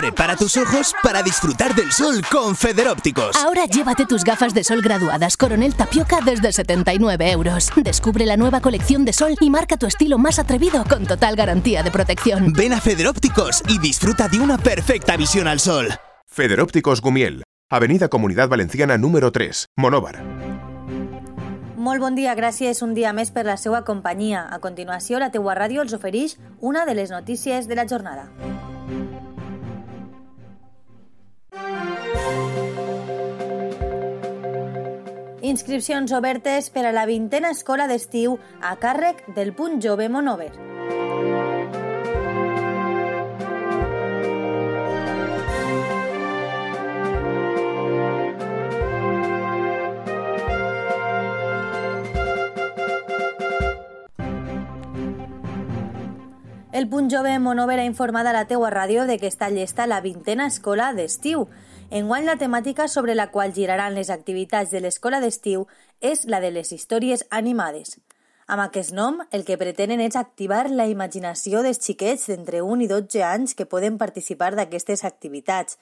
Prepara tus ojos para disfrutar del sol con Federópticos. Ahora llévate tus gafas de sol graduadas Coronel Tapioca desde 79 euros. Descubre la nueva colección de sol y marca tu estilo más atrevido con total garantía de protección. Ven a Federópticos y disfruta de una perfecta visión al sol. Federópticos Gumiel, Avenida Comunidad Valenciana número 3, Monóvar. Molt bon dia, gràcies un dia més per la seva companyia. A continuació, la teua ràdio els ofereix una de les notícies de la jornada. Inscripcions obertes per a la vintena escola d'estiu a càrrec del Punt Jove Monover. El Punt Jove Monover ha informat a la teua ràdio de que està llesta la vintena escola d'estiu. Enguany la temàtica sobre la qual giraran les activitats de l'escola d'estiu és la de les històries animades. Amb aquest nom, el que pretenen és activar la imaginació dels xiquets d'entre 1 i 12 anys que poden participar d'aquestes activitats.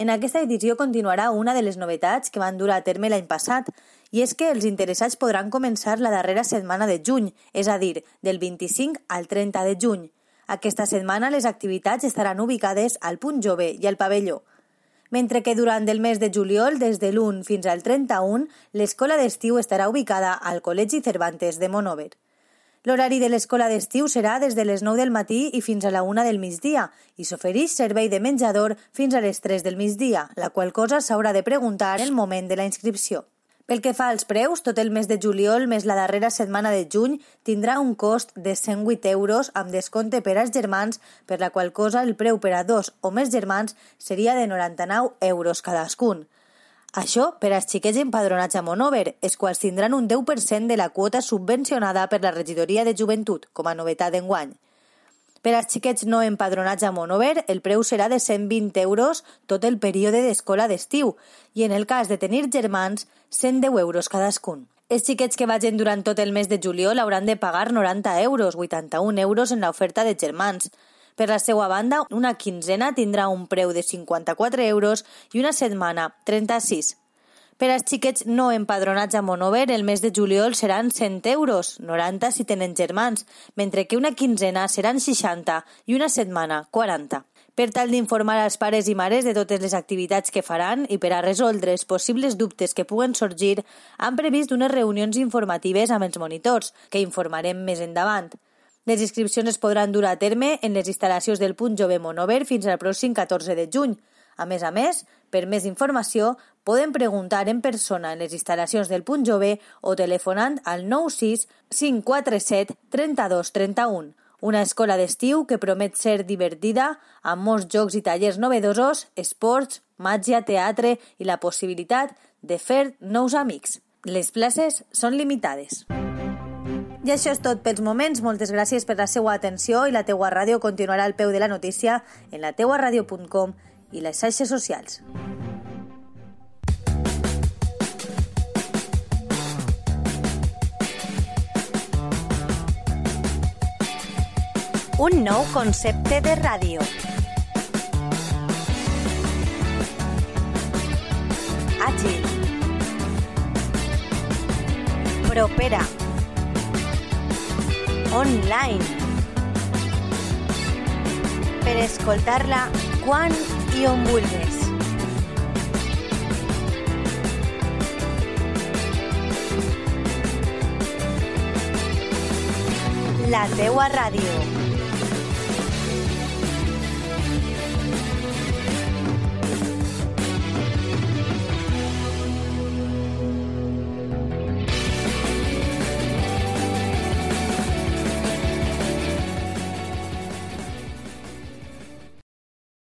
En aquesta edició continuarà una de les novetats que van dur a terme l'any passat, i és que els interessats podran començar la darrera setmana de juny, és a dir, del 25 al 30 de juny. Aquesta setmana les activitats estaran ubicades al Punt Jove i al Pavelló. Mentre que durant el mes de juliol, des de l'1 fins al 31, l'escola d'estiu estarà ubicada al Col·legi Cervantes de Monover. L'horari de l'escola d'estiu serà des de les 9 del matí i fins a la 1 del migdia i s'ofereix servei de menjador fins a les 3 del migdia, la qual cosa s'haurà de preguntar en el moment de la inscripció. Pel que fa als preus, tot el mes de juliol més la darrera setmana de juny tindrà un cost de 108 euros amb descompte per als germans, per la qual cosa el preu per a dos o més germans seria de 99 euros cadascun. Això per als xiquets empadronats a Monover, els quals tindran un 10% de la quota subvencionada per la regidoria de joventut, com a novetat d'enguany. Per als xiquets no empadronats a Monover, el preu serà de 120 euros tot el període d'escola d'estiu i, en el cas de tenir germans, 110 euros cadascun. Els xiquets que vagin durant tot el mes de juliol hauran de pagar 90 euros, 81 euros en l'oferta de germans. Per la seva banda, una quinzena tindrà un preu de 54 euros i una setmana 36. Per als xiquets no empadronats a Monover, el mes de juliol seran 100 euros, 90 si tenen germans, mentre que una quinzena seran 60 i una setmana 40. Per tal d'informar als pares i mares de totes les activitats que faran i per a resoldre els possibles dubtes que puguen sorgir, han previst unes reunions informatives amb els monitors, que informarem més endavant. Les inscripcions es podran dur a terme en les instal·lacions del Punt Jove Monover fins al pròxim 14 de juny. A més a més, per més informació, poden preguntar en persona en les instal·lacions del Punt Jove o telefonant al 96 547 32 31. Una escola d'estiu que promet ser divertida, amb molts jocs i tallers novedosos, esports, màgia, teatre i la possibilitat de fer nous amics. Les places són limitades. I això és tot pels moments. Moltes gràcies per la seva atenció i la teua ràdio continuarà al peu de la notícia en la teuaradio.com i les xarxes socials. Un nou concepte de ràdio. Àgil. Propera. Online. Per escoltar-la quan i on vulguis. La teua ràdio.